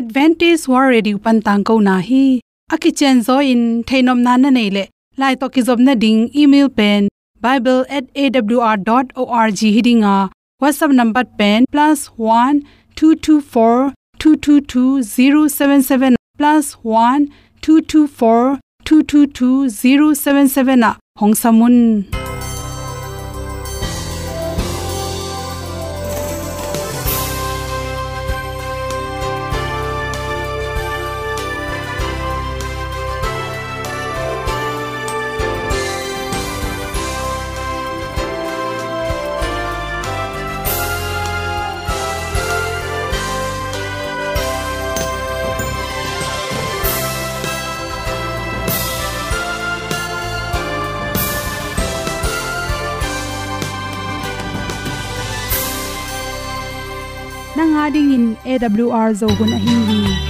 advantage war ready pan tang ko na hi. Aki chen zo in thainom nan na nei le. Lai to ki zob na ding, email pen bible@awr.org hiding a whatsapp number pen, plus one two two four two two two zero seven nanga dingin awr zo hun a hin hi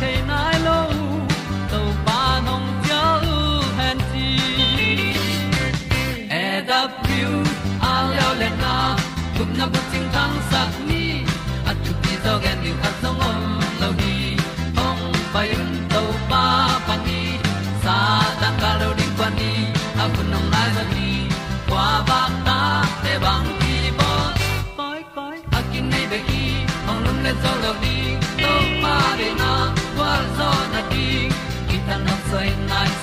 chiu the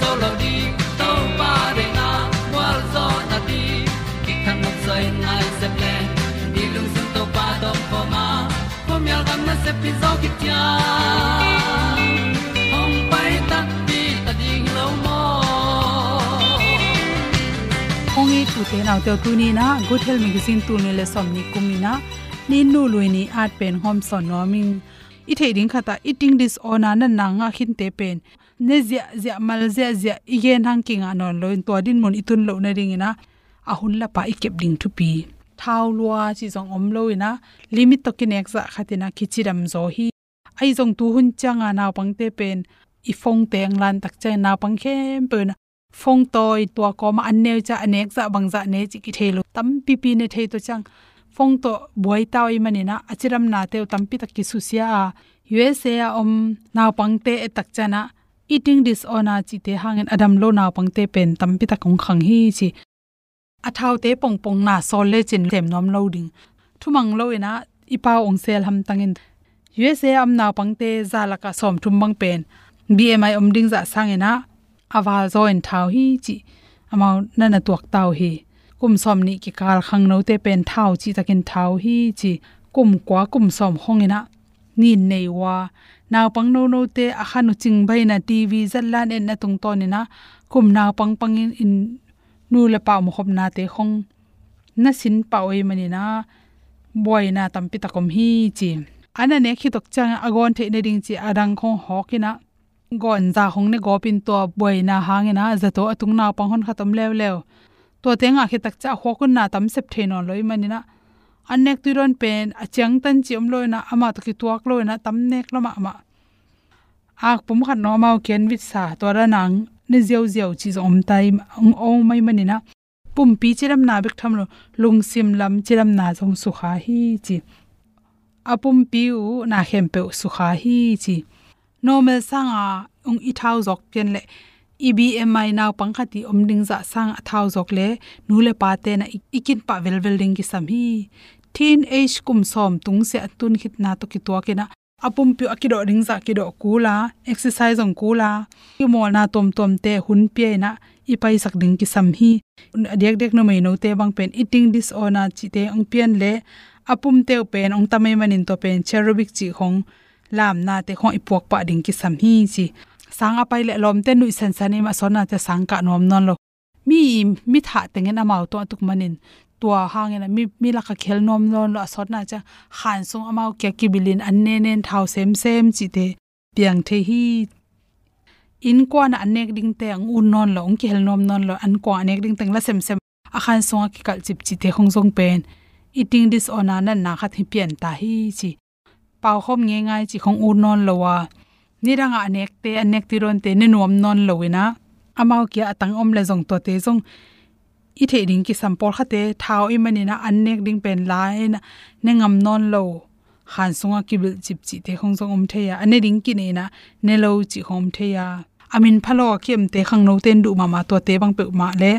zo lo di to pa de na kwa zo na di ki kan nok sai nai se ple ni lung sun to pa do po ma. Po mi al gam na se pi zo ki tia hong pai ta pi ta ding lo mo ong e tu te naw te tu ni na. Good health magazine tu ni le som ni kumina ni nu lui ni at pen hom son no ming i thei ding khata eating disorder na na nga khin te pen ne zia zia, mal zia zia igen hang kinga non loin to din mon itun lo na ring ina, a hun la pa ikep ding thu pi thau lua chi zong om lo ina, limit to kin nek za khatina khichiram zo hi. Ai zong tu hun changa na pang te pen, i phong teng lan tak chai na pang khem pe na phong toy to ko ma an ne cha, anek za bang za ne chi ki thelo tam pi pi ne thei to chang. Phong to boi tao i mani na achiram na te tam pi tak ki su sia usa om na pang te e tak chana eating disorder chi te hangin adam lo naw pangte pen tam pi tak kong khang hi chi. Athau te pong pong na sol le chin tem nom lo ding. Thumang lo ina ipa ong sel ham tangin. Usa am naw pangte zalaka som thum bang pen. Bmi om ding za sangena awal zo en thau hi chi. Amau nana tuak tau hi. Kum som ni ki kal khang no te pen thau chi takin thau hi chi. Kum kwa kum som hongina ni nei wa naw pang no no te a khanu ching bai na tv zallan en na tung ton na kum naw pang pang in in nu le pa mo khop na te khong na sin pa oi mani na boy na tam tampi takom hi chi ana ne khi tok chang agon the ne ding chi adang khong hokina gon za hong ne gopin to boy na hangena za to atung na pang hon khatam lew lew to te nga khi tak cha hokun na tam sep the no loi mani na anek tu ron pen achang tan chi om loi ama to ki tuak loina tam nek lama ama ak pum khan no mau ken wit sa to ra nang ne zeu zeu chi zom tai ong o mai mani na pum pi chiram na bek tham lo, lung sim lam chiram na jong su kha hi chi. Apum pi u, na hem pe su kha hi chi. Normal sanga ong i thau jok pen le EBMI naw pangkhati omding za sang athau jok le nule pa te na ikin pa vel vel ding ki sam hi. Teen age kum som tung se atun khit na to ki to ke na apum pi akido ring za ki do kula, exercise ong kula. Ki mol na tom tom te hun pe na ipai sak ding ki sam hi. Adek dek no mai no te bang pen eating disorder chi te ong pian le apum te pen ong tamai manin to pen cherubic chi hong lam na te khong ipok pa ding ki sam hi chi sang apai le lom te nu sen san ma sona te sang ka nom non lo. Mi mi tha tengen amau to tuk manin. Tua hangena mi mi la ka khel nom non lo asot na cha. Khan sung amau ke ki bilin an ne nen thau sem sem chi te piang the hi. In kwa na anek ding te ang un non lo ong ki hel nom non lo, an kwa anek ding teng la sem sem. A khan sung ki kal chip chi te khong jong pen. Eating disorder na na kha thi pian ta hi chi. Pau khom nge ngai chi khong un non lo wa niranga anek te, anek ti ron te ne nuam non lowina amao kia atang om le jong to te jong i the ding ki sampol khate thao i manina anek ding pen lai na ne ngam non lo khan sunga kibil chip chi te khong jong om theya ane ding ki ne na ne lo chi hom theya amin phalo kem te khang no ten du ma ma to te bang pe ma le.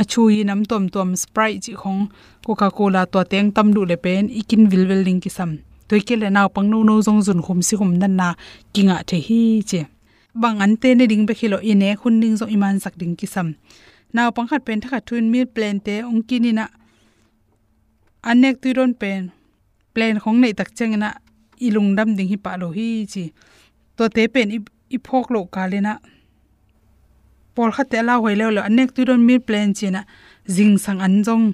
Achui nam tom tom sprite chi khong coca cola to teng tam du le pen, ikin vil vil ding ki sam toike le naw pang no no zong jun khum si khum nan na kinga the hi che. Bang an te ne ding be khilo ine khun ning zo iman sak ding ki sam naw pang khat pen thakha thun mi plan te ong kini na. Anek tu ron pen, plan khong nei tak cheng na ilung dam ding hi pa lo hi chi. To te pen i phok lo ka le na. Pol khat te la hoi le lo anek tu ron mi plan chi na. Jing sang an jong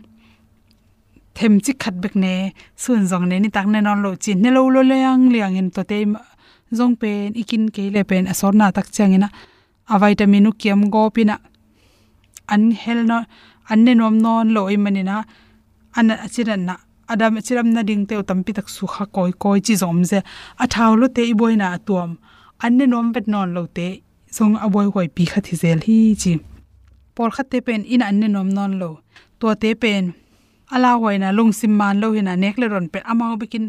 them chi khat bek ne sun jong ne, ni tak ne non lo chin, ne lo lo leang liang in to te jong pen, ikin ke le pen asor na tak changina a vitamin u kiam go pina an hel no, an ne nom non lo i manina an achiran na adam chiram na ding te tampi tak su kha koi koi chi zom je a thaw lo te i boina tuam. An ne nom bet non lo te song a boy hoi pi kha thi zel hi chi. Por kha te pen in an ne nom non lo. To te pen ala hoina lung sim man lo hina nek le ron pe amao bikin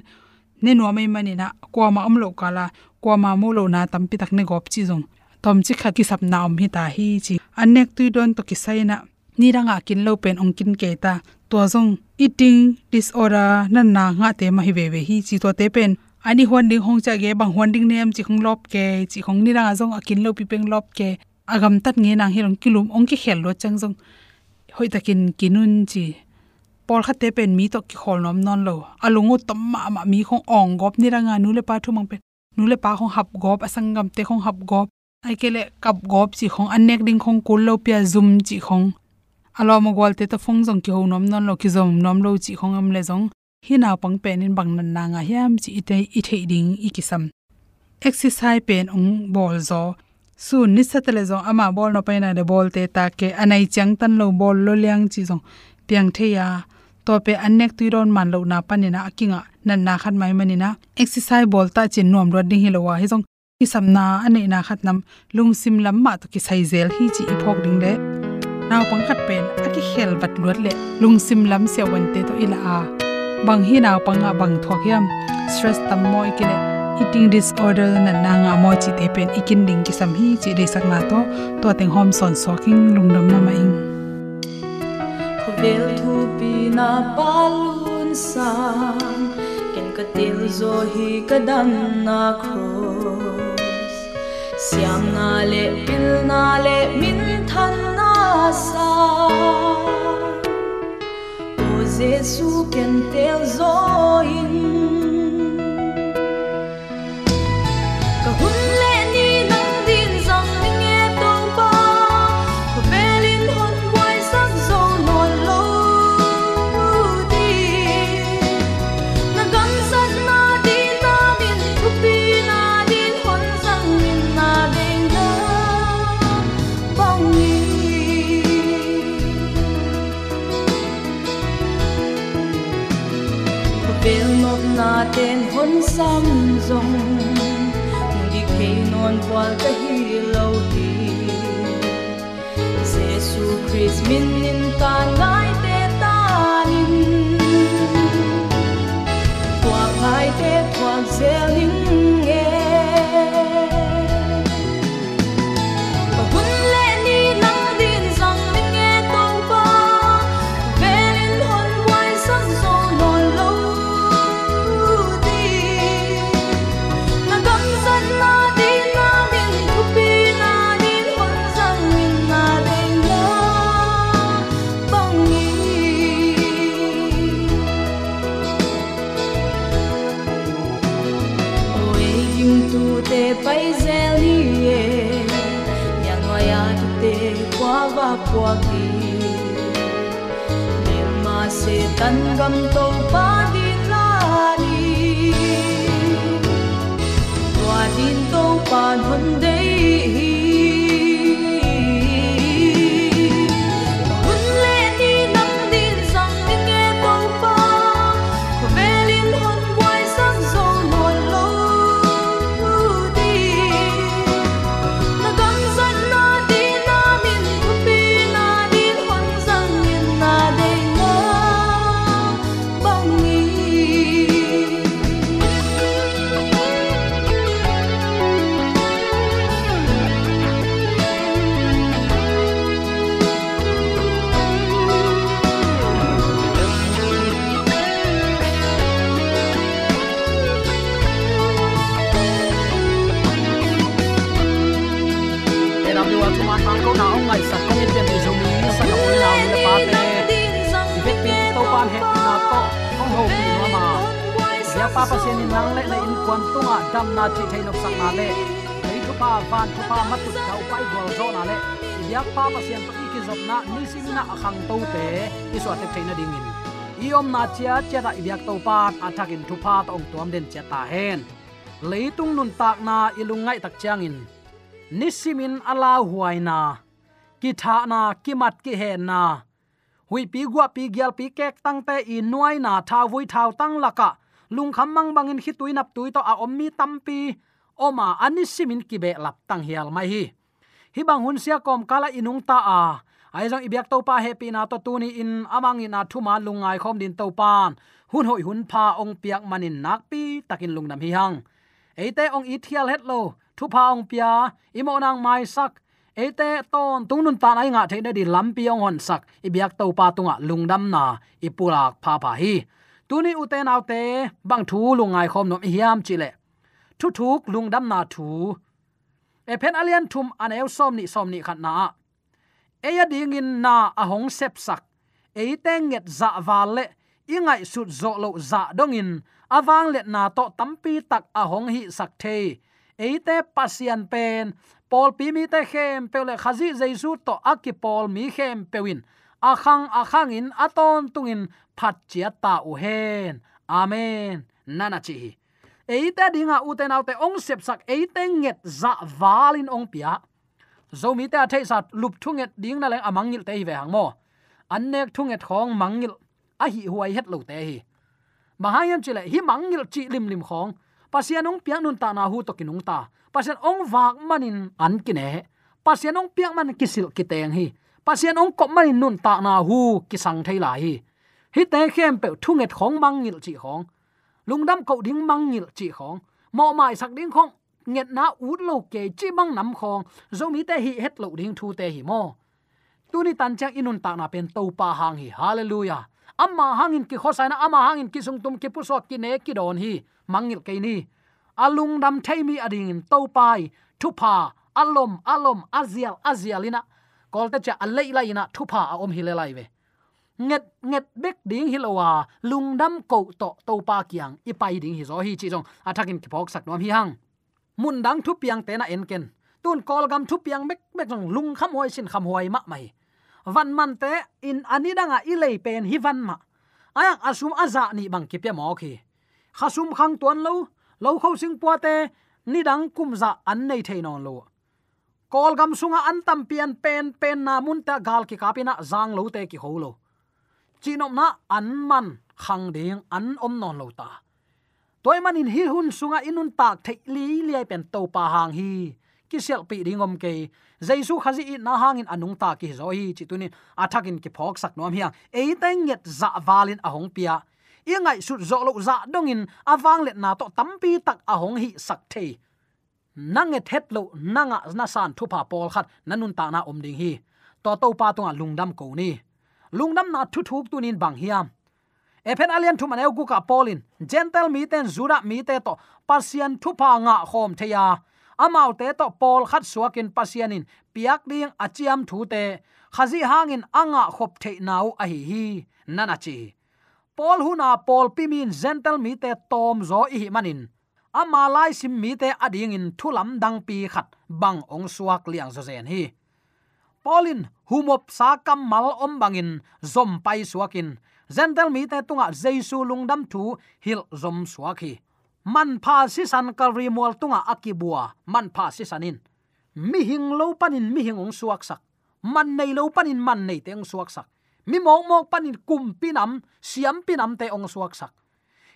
ne no mai mani na kwa ma am lo kala kwa ma mu lo na tam pi tak ne gop chi jong tom chi kha ki sap na om hi ta hi chi. Anek tu don to ki sai na ni ranga kin lo pen ong kin ke ta. To jong eating disorder nan na nga te ma hi ve ve hi chi to te pen. Ani hon ding hong cha ge, bang hon ding nem chi khong lop ke, chi khong ni ranga jong akin lo pi peng lop ke. Agam tat nge nang hi rong kilum ong ki khel lo chang jong hoi takin kinun chi pol khate pen mi to ki khol nom non lo. Alungu tom ma ma mi khong ong gop ni ranga nu le pa thu mang pe. Nu le pa khong hap gop asangam te khong hap gop. Ai kele kap gop chi khong anek ding khong kul lo pia zum chi khong. Alo mo gol te to phong jong ki ho nom non lo, ki zom nom lo chi khong am le jong hi na pang pen in bang nan na nga hiam chi ite i the ding i ki sam. Exercise pen ong bol zo. Sun ni satale zo ama bol no pa na de bol te ta ke, anai chang tan lo bol lo liang chi zong. Piang the ya tope annek tuiron manlo na panina akinga nan na khat mai manina. Exercise bol ta chin nom ro ding hilowa hi jong. Ki samna ane na khat nam. Lung sim lam ma to ki sai zel hi chi ipok ding de. Naw pang khat pen aki khel bat luat le. Lung sim lam se wan te to ila a. Bang hi naw pang a bang thok yam. Stress tam moi ki le. Eating disorder na na nga mo chi te pen. Ikin ding ki sam hi chi de sak na to. To teng hom son soking lungdam na ma ing vel thu pi na palun sang ken ka til zo hi ka dam na cross siam na le pil na le min than na sa o jesu, ken tel zo in pa mat tu tau pai gol zo na le ya pa pa sian pa ki zop na ni sim na akhang to te i so te chaina ding in iom na chia chia da ibyak to pa athak in thu pa to ong tuam den chia ta hen leitung nun tak na ilungai tak chiang in nisimin ala huaina ki tha na ki mat ki he na hui pi gwa pi gyal pi kek tang te i nuai na tha vui thau tang laka lung kham mang bangin khi tui nap tui to a ommi tampi oma anisimin ki be lap tang hial mai hi. Hi bang hun sia kom kala inung ta a. Ai jong ibyak to pa happy na to tuni in amang ina thuma lungai khom din to pan hun hoi hun pha ong piak manin nak pi takin lungnam hi hang. Eite ong i thial het lo. Thu pa ong pia, imo nang mai sak. Eite ton tungnun ta nai nga theina di lampi ong hon sak. Ibyak to pa tunga lungdam na. Ipulak pha pha hi. Tuni uten autte, bang thu lungai khom nom hiam chile thu thuk lungdam na thu. E pen alian thum an eu som ni som ni khat na. Eya ding in na ahong sep sak. Eite nget za wale ingai sut zo lo za dong in. Awang let na to tampi tak ahong hi sak the. Eite pasian pen. Pol pi mi te khem pe le khazi jaisu to aki pol mi khem pewin akhang akhang in aton tungin phat chia ta u hen. Amen. Nana chi eite dinga uten autte ong sep sak, eite nget za valin ong pia. Zomi ta thei sat lup thunget ding na leng amangil te ve hang mo. Annek thunget khong mangil a hi huai het lo te hi. Mahayam chile, hi mangil chi lim lim khong. Pasian ong piang nun ta na hu to kinung ta. Pasian ong wak manin an kine pasian ong piang man kisil kiteng hi. Pasian ong kop manin nun ta na hu kisang thei la hi. Hi te khem pe thunget khong mangil chi khong lungdam ko ding mangil chi khong mo mai sak ding khong nget na ut lo ke chi bang nam khong zo mi te hi het lo ding thu te hi mo tu ni tan chang inun ta na pen to pa hang hi. Hallelujah. Amma hangin ki khosaina amma hangin ki sung tum ki pu so ki ne ki don hi. Mangil ke ni. Alung dam thaimi ading in to pai. Thu pa alom alom, azial azialina kolte cha alei la ina thu pa a om hilelai ve nget nget bek ding hilowa lungdam ko to to pa kyang ipai ding hi zo hi chi jong athakin à, ki phok sak nom hi hang mun dang thu piang te na en ken. Tun kol gam thu piang mek mek jong lung kham hoi sin kham hoi ma mai van man te, in ani danga ilei pen hi van ma. Ayang asum aza ni bang ki pe mo khi khasum khang tuan lo lo khau sing pu te, ni dang kum za an nei thei non lo kol gam sunga an tam pian pen pen na mun ta gal ki kapina zang lo te ki ho lo chinom na an man khang ding an om non lo ta. Toy manin hi hun sunga inun tak thei li li pen to pa hang hi. Ki sel pi dingom ke jaisu khazi i na hangin anung ta ki zo hi. Chi tunin athakin ki phok sak nom hiang. E teng yet za walin ahong pia. I ngai su zo lo za dongin awang let na to tampi tak ahong hi sak the nange thet lo nanga na san thupa pol khat nanun ta na om ding hi. To to pa tonga lungdam ko ni lungdam na thu thuk tunin bang hiam. Ephen alian thu maneu gu ka polin gentle mi ten, zura mi te to pasian thu pa nga khom theya. Amau te to pol khat suakin pasianin piak ding achiam thu te. Khazi hangin anga khop the nau a hi hi. Nana chi. Pol huna pol pimin gentle mi te tom zo i manin. Ama lai sim mi te ading in thulam dang pi khat. Bang ong suak liang zo zen hi polin humop sakam mal om bangin, zom pai suakin gentle mi te tunga jesu lungdam thu, hil zom suaki man pha si san kalri mol tunga akibua man pha si sanin mi hing lo panin, mi hing ong suak sak. Man nei lo panin, man nei te ong suak sak. Mi mok mok panin, kum pinam siam pinam te ong suak sak.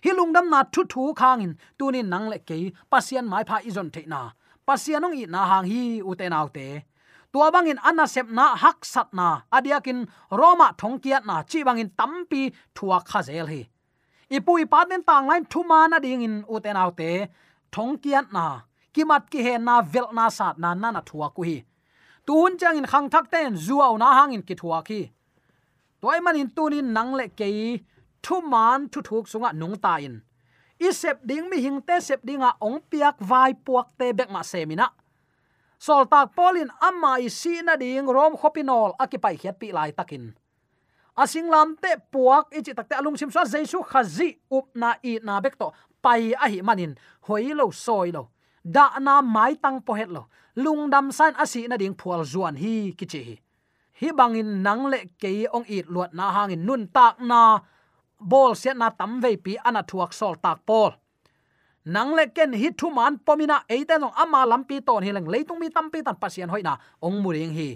Hilung dam na thu thu khangin tunin nang le ke pasian mai pha izon the na. Pasian i na hang hi u te tua bangin anna sep na hak sat na. Adiakin roma thong kiat na. Chi bangin tampi thua kha zel hi. Ipui paten tang lain thuma na ding in uten autte. Thong kian na. Kimat ki he na vel na sat na na na thua ku hi tun chang in khang thak ten zuaw na hang in ki thua ki. Toy man in tunin nang le ke thu man thu thuk sunga nung ta in i sep ding mi hing te sep dinga ong piak vai puak te bek ma semina sol tak polin amma i si na ding rom khopinol akipai khiat pi lai takin. Asing lam te puak ichi takte alung sim so jaisu khazi up na i na bek to pai a hi manin. Hoilo Soilo da na mai tang po het lo. Lung dam san asi na ding phual zuan hi kichi hi. Hi bangin nang le ke ong it luat na hangin nun tak na bol se na tam ve pi ana thuak sol tak pol nang le ken hi thu man pomina eite nong ama lampi ton hi leng leitung mi tampi tan pasian hoina. Ong muring hi.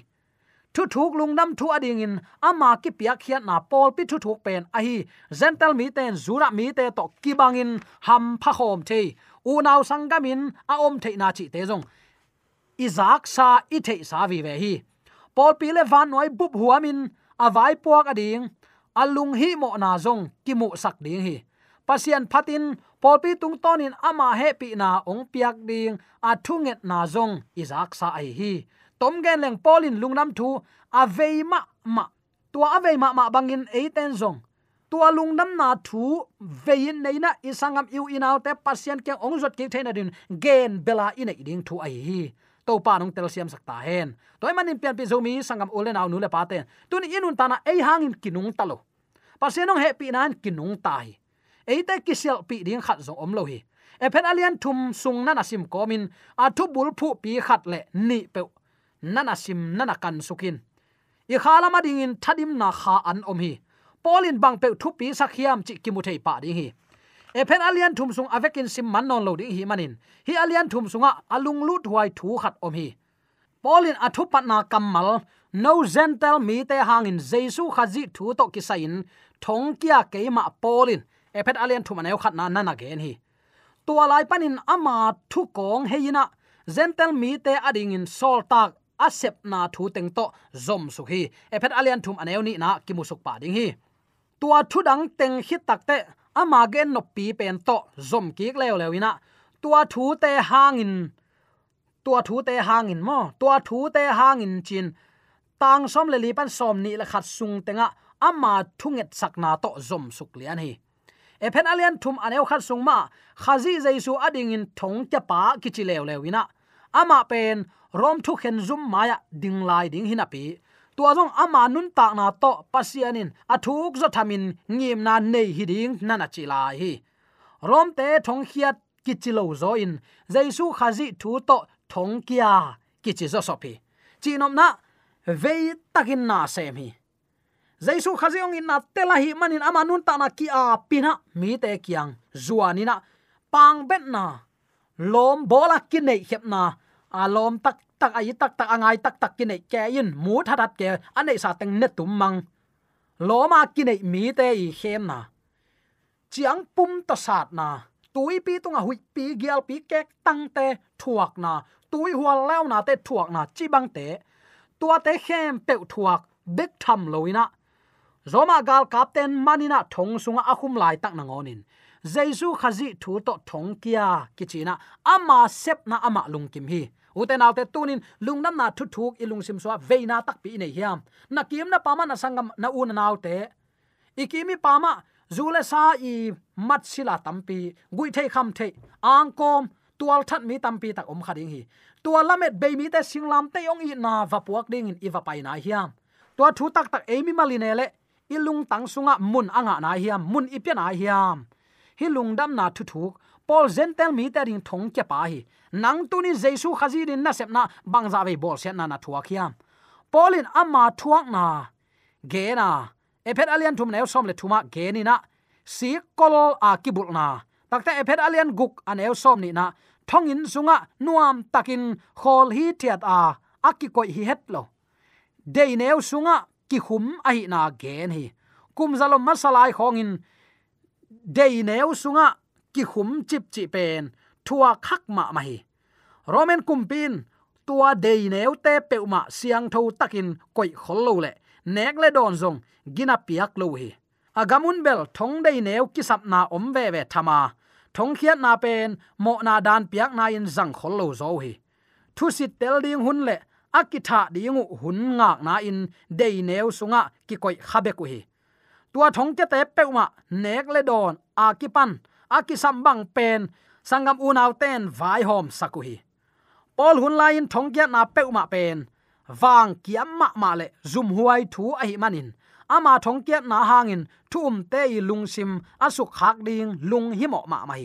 Thu thuk lung nam thu ading in ama ki pia khiat na pol pi thu thuk pen a hi. Gentle mi ten, zura mi te to kibangin ham pha khom the u nau sangamin a om the na chi te jong izak sa i the sa vi ve hi. Pol pi le van noi bup huamin a vai puak ading. Alung hi mo na jong ki mu sak ding hi. Pasian phatin polpi tung tonin ama he pi na ong piak ding a thunget na zong izak sa ai hi tom gen leng polin lungnam thu aveima ma tua aveima ma bangin eiten zong. Tua lungnam na thu vein neina isangam yu inaw te pasien ke ongjot ke theina din gen bela ina iding thu ai hi to pa nong tel siam sakta hen. Toy manin pian pi zomi sangam ulen nu le pa ten tun inun tana ei hangin kinung talo. Pasien ong happy nan kinung tai eite kisel pi ding khat zo om lo hi. Ephen alian thum sung nana sim komin, a thu bul phu pi khat le ni pe nana sim nana kan sukin. I khala ma ding in thadim na kha an om hi. Polin bang pe thu pi sakhiam chi kimu thei pa ding hi. E alian thum sung avekin sim man non lo ding hi manin. Hi alian thum sunga alung lut huai thu khat om hi. Polin athu pat na kamal no gentle mi te hangin jesu khazi thu to kisain thongkia kia keima polin ephet alian thu maneu khat na na na gen hi. Tua lai panin ama thu kong heina gentle mi te ading in sol tak, asep na thu teng to zom su hi. Ephet alian thum aneu ni na ki musuk pa ding hi. Tua thu dang teng hi takte ama gen no pi pen to zom ki leo lewina tua thu te hangin tua thu te hangin mo, tua thu te hangin chin. Tang som le li pan som ni la khat sung tenga, ama thunget sakna to zom suk lian hi ephen alian thum aneu khat sungma khazi jaisu ading in thong cha pa kichi lew lewina ama pen, rom thu khen zum maya ding lai ding hinapi tu azong ama nun ta na to pasianin athuk zo thamin ngim na nei hi ding nana chi lai hi. Rom te thong khiat kichilo zo in jaisu khazi thu to thong kia kichi zo sopi chinom na, vei takin na sem hi jaisu khaziong in na tela hi manin ama nun ta na ki a pina. Mi te kyang zuani na pang bet na. Lom bola ki nei khep na. A lom tak tak ai tak tak angai tak tak ki nei ke in mu thatat ke anei sa teng ne tum mang. Loma ki nei mi te i khem na. Chiang pum to sat na. Tui pi tunga hui pi, gial pi kek tang te thuak na. Tui hual lao na te thuak na chi bang te. Tua te khem pe thuak, bek tham loina zoma gal captain manina thong sunga akhum lai tak na ngonin. Jesu khazi thu to thong kia, kichina. Ama sep na ama lungkim hi. Uten autte tunin lungnam na thu thuk ilung sim swa veina tak pi nei hiam. Na kim na pama na sangam na un na autte ikimi pama, zule sa i mat sila tampi gui thei kham thei. Angkom tual that mi tampi tak om khading hi. Tua lamet be mi te singlam te ong i na vapuak ding in iwa pai na hiam. Tua thu tak tak emi maline le ilung tang sunga mun anga na hiam, mun ipian na hiam. Hi lungdam na thu thuk pol zentel mi ta ring thong ke pa hi. Nang tu ni jesu khazi din na sep na bang za ve bol set na na thuak hiam. Polin ama thuak na. Ge na. Ephet alian thum neu som le thuma ge ni na. Si kol a kibul na. Takta ephet alian guk an eu som ni na. Thong in sunga nuam takin khol hi thiat a. Aki koi hi het lo. Dei neu sunga ki khum a hi na gen hi. Kum zalom masalai khongin. Dei neu sunga, ki khum chip chi pen. Thua khak ma ma hi. Roman kumpin tua dei neu te peuma siang tho takin koi khol lo le. Nek le don zong, gina piak lo hi. Agamun bel thong dei neu kisap na om ve ve thama. Thong khiat na pen, mo na dan piak na in zang khol lo zo hi. Thu sit tel ding hun le akitha dingu hun ngak na in dei neu sunga ki koi khabe ku hi. Tua thong te te peuma nek le don akipan ki pan bang pen, sangam unaw ten vai hom sakuhi pol hun lain thong kya na peuma pen wang kiam ma ma le, zum huai thu a hi manin. Ama thong kya na hangin thum um te lungsim asuk khak ding, lung hi mo ma mai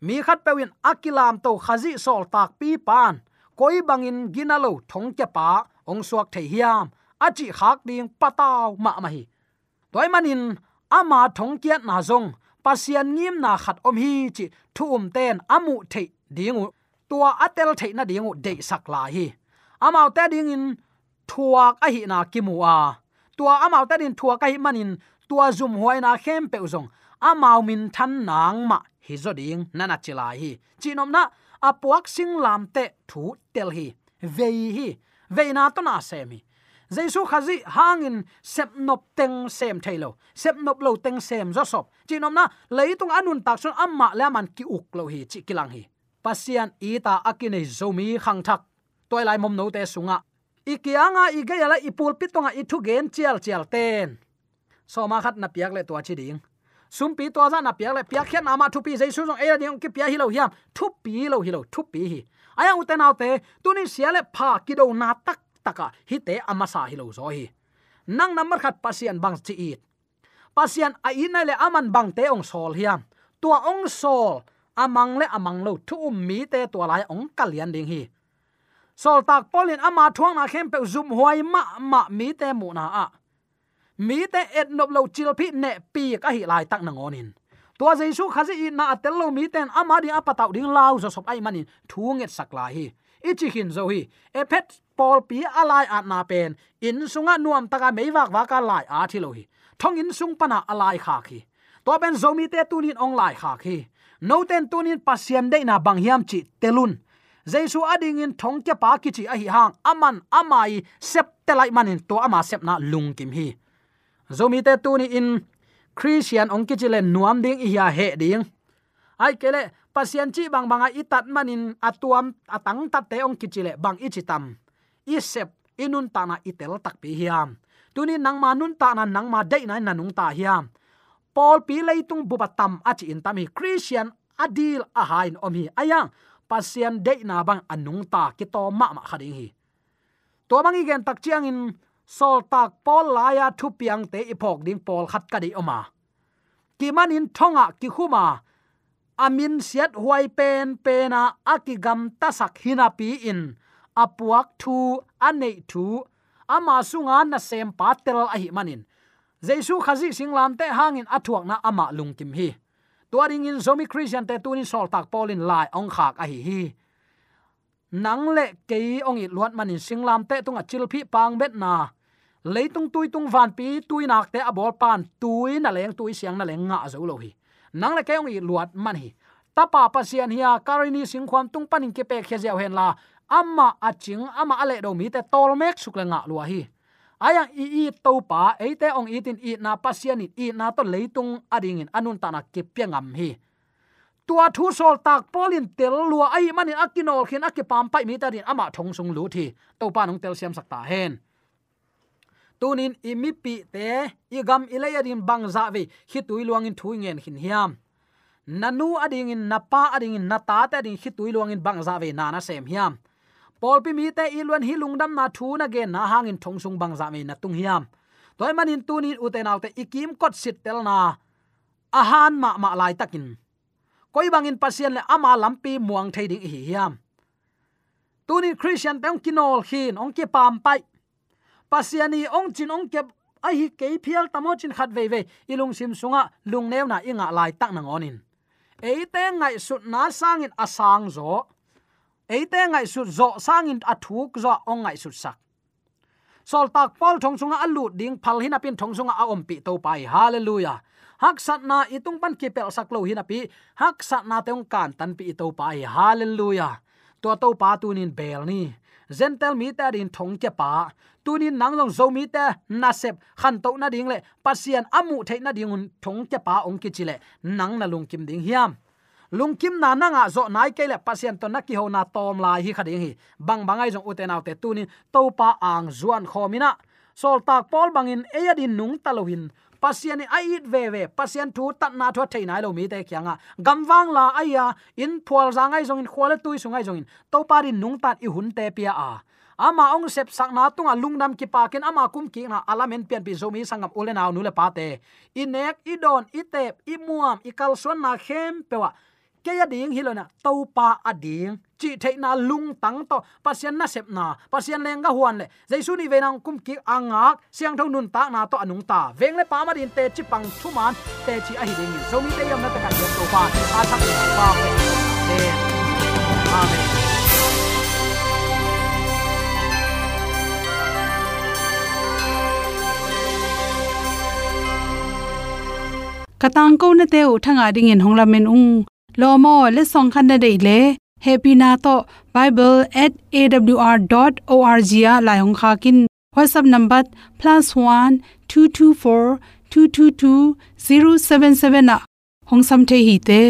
mi khat pewin akilam to khazi sol tak pi pan koi bangin ginalo thong ke pa ong suak the hiam achi khak ding pataw ma ma hi toy manin ama thong kiat na zong. Pasian ngim na khat om hi chi thum ten amu the dingu. Tua atel the na dingu de sak la hi. Amao te ding in thuak a hi na kimu a. Tua amao ta din thuak a hi manin. Tua zum huai na khem pe zong. Amao min than nang ma hi zo ding nana chila hi. Chinom na apuak sing lam te thu tel hi. Vei hi. Veina to na semi jesu khazi hangin sep nop teng sem thailo sep nop lo teng sem zo sop. Chinom na leitung anun tak son amma leman ki uk lo hi, chi kilang hi. Pasian ita akine zomi khang thak. Toy lai mom no te sunga. Ikianga igeyala ipul pitonga ithu gen chial chial ten. Soma khat na piak le to chi ding sum pi to za na piak le piak khen ama thu pi zai su jong e ding ki pia hi lo hiam. Thu pi lo hi lo thu pi hi aya u te nau te tu ni sia le pha ki do na tak taka hi te ama sa hi lo zo hi. Nang number khat pasian bang chi i. Pasian a in le aman bang te ong sol hiam. Tua ong sol, amang le amang lo thu um mi te tua lai ong kalian ding hi. Sol tak polin ama thuang na khem pe zum huai ma ma mi te mu na a mi te et nop lo chil phi ne pi ka hi lai tak na ngonin tua jesu khazi i na atel lo mi ten ama di apa tau ding lau zo sop ai manin. Thu nget sak la hi. Ichi hin zo hi. E pet pol pi alai at na pen. In sunga nuam taka meiwak waka lai a thilo hi. Thong in sung pana alai kha khi. To ben zomi te tunin ong lai kha khi. No ten tunin pasiam de na bang hiam chi telun jesu ading in thong ke pa ki chi a hi hang. Aman amai sep te lai manin. To ama sep na lung kim hi zomi te tuni in christian ong kichile nuam ding i ya he ding. Ai kele, pasien chi bang banga itat manin atuam atang tat te ong kichile le bang ichitam isep i sep inun ta na itel tak pi hiam. Tuni nang ma nun ta na nang ma dei na nanung ta hiam. Paul pi leitung bubatam achi in tam hi Christian adil a hain om hi. Ayang pasien dei na bang anung ta ki to ma ma khading hi. To bang igen tak chiang in sol tak pol laya thu piang te ipok ding Paul khat ka di oma. Ki manin thonga ki khuma. Amin siat huai pen pena akigam tasak hinapi in. Apuak thu anei thu. Ama sunga na sem patel ahi manin. Jesu khazi singlam te hangin athuak na ama lungkim hi. Tuaring in zomi christian te tunin sol tak polin lai ong khak ahi hi hi. Nang le ke ong i luat manin singlam te tunga chilphi pang bet na leitung tui tung van pi, tui nak te abol pan tui na leng tui siang na leng nga zo lo hi nang le ke ong i luat man hi tapa pasian hiya karini singkhwam tung panin ke pe khe jaw hen la, amma aching ama ale do mi te tol mek suk le nga lua hi aya i i to pa eite ong itin i na pasian i na to leitung ading in anun ta na ke piangam hi tua thu sol tak polin tel lua ai mani akinol khin akipam pai mi ta din ama thong sung lu thi. To pa nong tel siam sakta hen tunin imipi te, igam ilaya din bangza ve hi tui luangin thui ngen hin hiam. Nanu ading in napa ading in nata ta ding hi tui luangin bangza ve, nana sem hiam. Pol pi mi te ilwan hi lungdam na thu na ge, na hangin thongsung bangza me na tung hiam. Toy manin tunin uten autte ikim kot sit tel na. Ahan ma ma lai takin. Koi bangin pasien le ama lampi muang thei ding hi hiam. Tunin christian tang kinol hin, ong ke pam pai pasiani ong chin ong ke a hi ke phial tamo chin khat ve ve ilung sim sunga, lung neu na inga lai tak na ngonin eite ngai sut na sangin asang zo. Eite ngai sut zo sangin athuk zo ong ngai sut sak. Sol tak pol thong sunga alu ding, phal hina pin thong sunga a om pi to pai. Hallelujah. Hak sat na itung pan ki pel sak lo hina pi. Hak sat na teung kan tan pi to pai. Hallelujah. To to pa tunin bel ni zentel mi ta din thong che pa. Tunin nang long zo mi ta na sep, khan to na ding le. Pasian amu the na ding un thong che pa ong ki chile nang na lung kim ding hiam. Lungkim na na nga zo nai ke le. Pasien to na ki ho na tom lai hi khading hi. Bang bangai jong uten autte tunin to pa ang zuan khomina sol tak pol bangin eyadin nung talohin pasian ai it ve ve, pasian thu tat na tho thei nai lo mi te kyanga gamwang la aya in phwal zangai jong in khwala tui sungai jong in. To pa rin nung tat i hun te pia a. Ama ong sep sak na tunga lungnam ki pakin ama kum ki na alamen pian pi zomi sangam ulenaw nule pate inek idon itep imuam ikal son na khem pewa ke ya ding hilona to pa ading chi theina lung tang to. Pasien na sep na pasien lenga huan le jaisu ni venang kum ki anga siang thong nun ta na to anung ta veng le pa ma din te chi pang thu man te chi a hi ding so mi te yam na ta ka yo to pa. A thak pa te amen katang ko na te u thanga ding in hongla men ung lo le song khan na dei le. Happy na to. Bible@awr.org ya la hong kha kin. Whatsapp number +1 224 222 077 na. Hong sam the hi te.